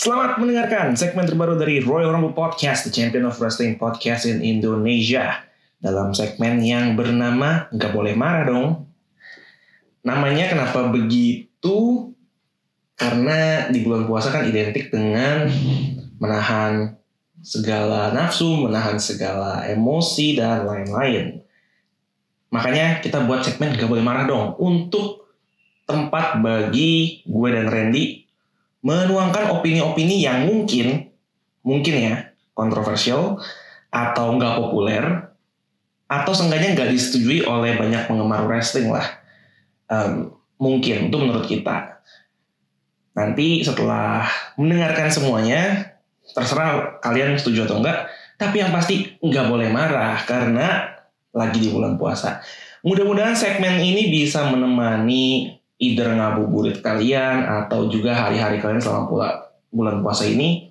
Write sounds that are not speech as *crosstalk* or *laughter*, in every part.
Selamat mendengarkan segmen terbaru dari Royal Rumble Podcast, the champion of wrestling podcast in Indonesia. Dalam segmen yang bernama Nggak Boleh Marah Dong. Namanya kenapa begitu? Karena di bulan puasa kan identik dengan menahan segala nafsu, menahan segala emosi, dan lain-lain. Makanya kita buat segmen Nggak Boleh Marah Dong untuk tempat bagi gue dan Randy menuangkan opini-opini yang mungkin mungkin ya kontroversial atau nggak populer atau seenggaknya nggak disetujui oleh banyak penggemar wrestling lah. Um, mungkin itu menurut kita. Nanti setelah mendengarkan semuanya terserah kalian setuju atau enggak tapi yang pasti nggak boleh marah karena lagi di bulan puasa. Mudah-mudahan segmen ini bisa menemani either ngabuburit kalian atau juga hari-hari kalian selama pula bulan puasa ini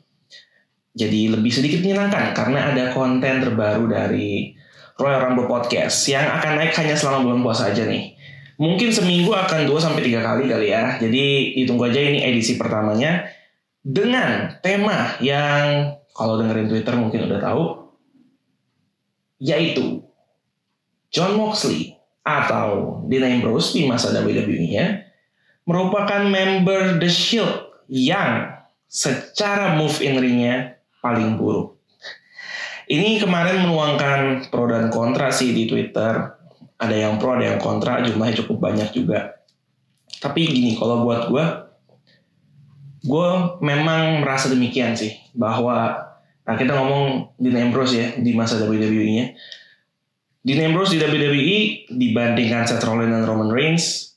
jadi lebih sedikit menyenangkan karena ada konten terbaru dari Royal Rumble Podcast yang akan naik hanya selama bulan puasa aja nih. Mungkin seminggu akan 2 sampai 3 kali kali ya. Jadi ditunggu aja ini edisi pertamanya dengan tema yang kalau dengerin Twitter mungkin udah tahu yaitu John Moxley atau Dean Ambrose di masa WWE-nya merupakan member The Shield yang secara move in ring-nya paling buruk. Ini kemarin menuangkan pro dan kontra sih di Twitter. Ada yang pro, ada yang kontra, jumlahnya cukup banyak juga. Tapi gini, kalau buat gue, gue memang merasa demikian sih. Bahwa, nah kita ngomong Dean Ambrose ya, di masa WWE-nya. Dean Ambrose di WWE dibandingkan Seth Rollins dan Roman Reigns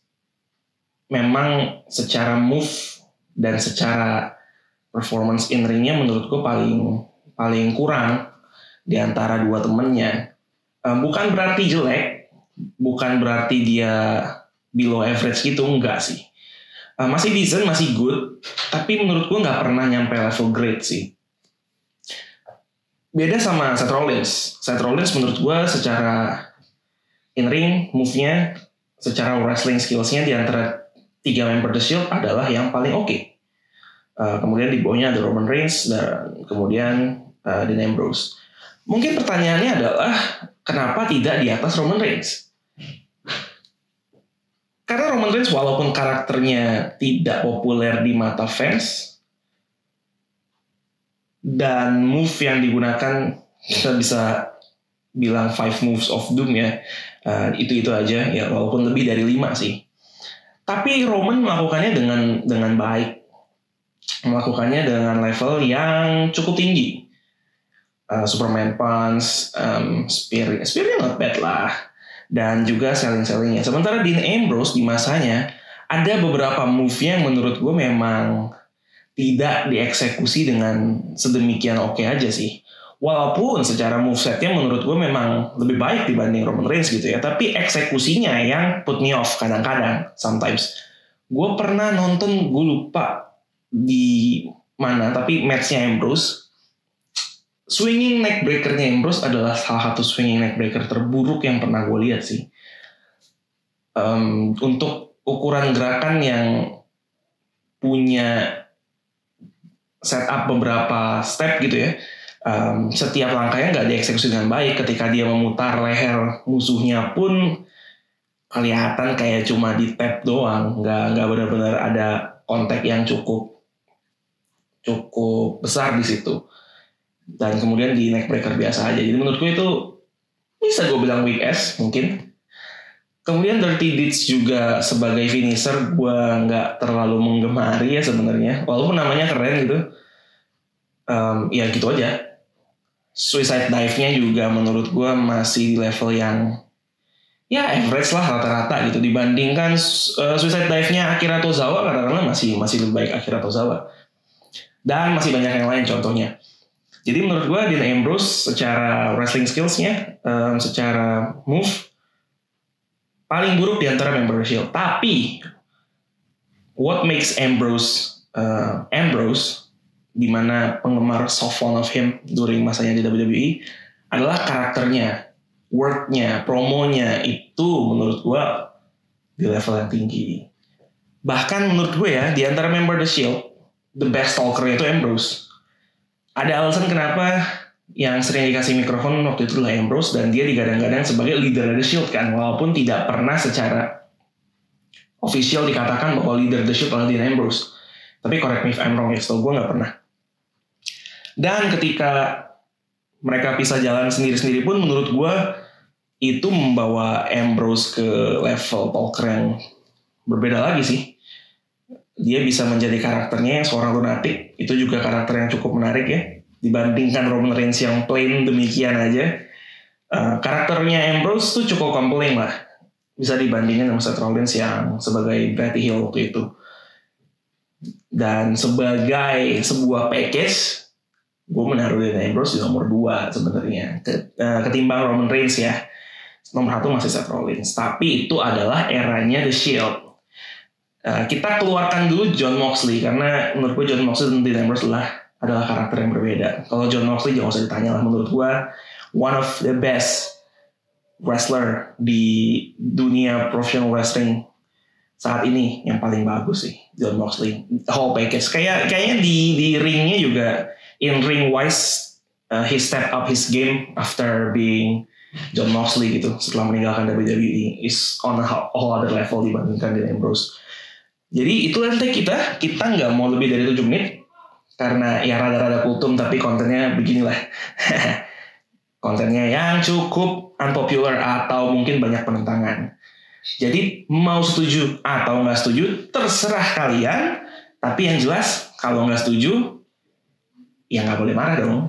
memang secara move dan secara performance in ringnya menurut gue paling paling kurang di antara dua temennya. bukan berarti jelek, bukan berarti dia below average gitu, enggak sih. masih decent, masih good, tapi menurut gue nggak pernah nyampe level great sih beda sama Seth Rollins. Seth Rollins menurut gue secara in ring move-nya, secara wrestling skills-nya di antara tiga member The Shield adalah yang paling oke. Okay. Uh, kemudian di bawahnya ada Roman Reigns dan kemudian uh, Dean Ambrose. Mungkin pertanyaannya adalah kenapa tidak di atas Roman Reigns? Karena Roman Reigns walaupun karakternya tidak populer di mata fans, dan move yang digunakan kita bisa bilang five moves of doom ya. Uh, itu itu aja ya walaupun lebih dari lima sih. Tapi Roman melakukannya dengan dengan baik. Melakukannya dengan level yang cukup tinggi. Uh, Superman punch um, spear spearnya not bad lah. Dan juga selling sellingnya sementara Dean Ambrose di masanya ada beberapa move yang menurut gue memang tidak dieksekusi dengan sedemikian oke okay aja sih. Walaupun secara movesetnya menurut gue memang lebih baik dibanding Roman Reigns gitu ya. Tapi eksekusinya yang put me off kadang-kadang, sometimes. Gue pernah nonton, gue lupa di mana, tapi matchnya Ambrose. Swinging neck breakernya Ambrose adalah salah satu swinging neck breaker terburuk yang pernah gue lihat sih. Um, untuk ukuran gerakan yang punya setup beberapa step gitu ya. Um, setiap langkahnya nggak dieksekusi dengan baik. Ketika dia memutar leher musuhnya pun kelihatan kayak cuma di tap doang, nggak nggak benar-benar ada kontak yang cukup cukup besar di situ. Dan kemudian di neck breaker biasa aja. Jadi menurut gue itu bisa gue bilang weak ass mungkin. Kemudian Dirty Deeds juga sebagai finisher gue nggak terlalu menggemari ya sebenarnya. Walaupun namanya keren gitu. Um, ya gitu aja. Suicide Dive-nya juga menurut gue masih di level yang ya average lah rata-rata gitu dibandingkan uh, Suicide Dive-nya Akira Tozawa katakanlah masih masih lebih baik Akira Tozawa. Dan masih banyak yang lain contohnya. Jadi menurut gue Dean Ambrose secara wrestling skills-nya, um, secara move paling buruk di antara member Shield. Tapi what makes Ambrose uh, Ambrose di mana penggemar soft fond of him during masanya di WWE adalah karakternya, worknya, promonya itu menurut gue di level yang tinggi. Bahkan menurut gue ya di antara member The Shield the best talker itu Ambrose. Ada alasan kenapa yang sering dikasih mikrofon waktu itu adalah Ambrose dan dia digadang-gadang sebagai leader The Shield kan walaupun tidak pernah secara official dikatakan bahwa leader The Shield adalah Dean Ambrose. Tapi correct me if I'm wrong ya so gue nggak pernah. Dan ketika mereka pisah jalan sendiri-sendiri pun menurut gue itu membawa Ambrose ke level talker yang berbeda lagi sih. Dia bisa menjadi karakternya yang seorang lunatic itu juga karakter yang cukup menarik ya dibandingkan Roman Reigns yang plain demikian aja uh, karakternya Ambrose tuh cukup compelling lah. Bisa dibandingkan sama Seth Rollins yang sebagai Bretty Hill waktu itu. Dan sebagai sebuah package gue menaruh Dean Ambrose di nomor 2 sebenarnya uh, ketimbang Roman Reigns ya. Nomor satu masih Seth Rollins. Tapi itu adalah eranya The Shield. Uh, kita keluarkan dulu John Moxley karena menurut gue John Moxley dan Ambrose adalah adalah karakter yang berbeda. Kalau John Moxley jangan usah ditanya lah. Menurut gua one of the best wrestler di dunia professional wrestling saat ini yang paling bagus sih John Moxley. Whole package. Kayak kayaknya di di ringnya juga in ring wise uh, he step up his game after being John Moxley gitu. Setelah meninggalkan WWE is on a whole other level dibandingkan dengan Ambrose. Jadi itu nanti kita kita nggak mau lebih dari 7 menit karena ya rada-rada kultum tapi kontennya beginilah. *laughs* Kontennya yang cukup unpopular atau mungkin banyak penentangan. Jadi mau setuju atau nggak setuju terserah kalian. Tapi yang jelas kalau nggak setuju ya nggak boleh marah dong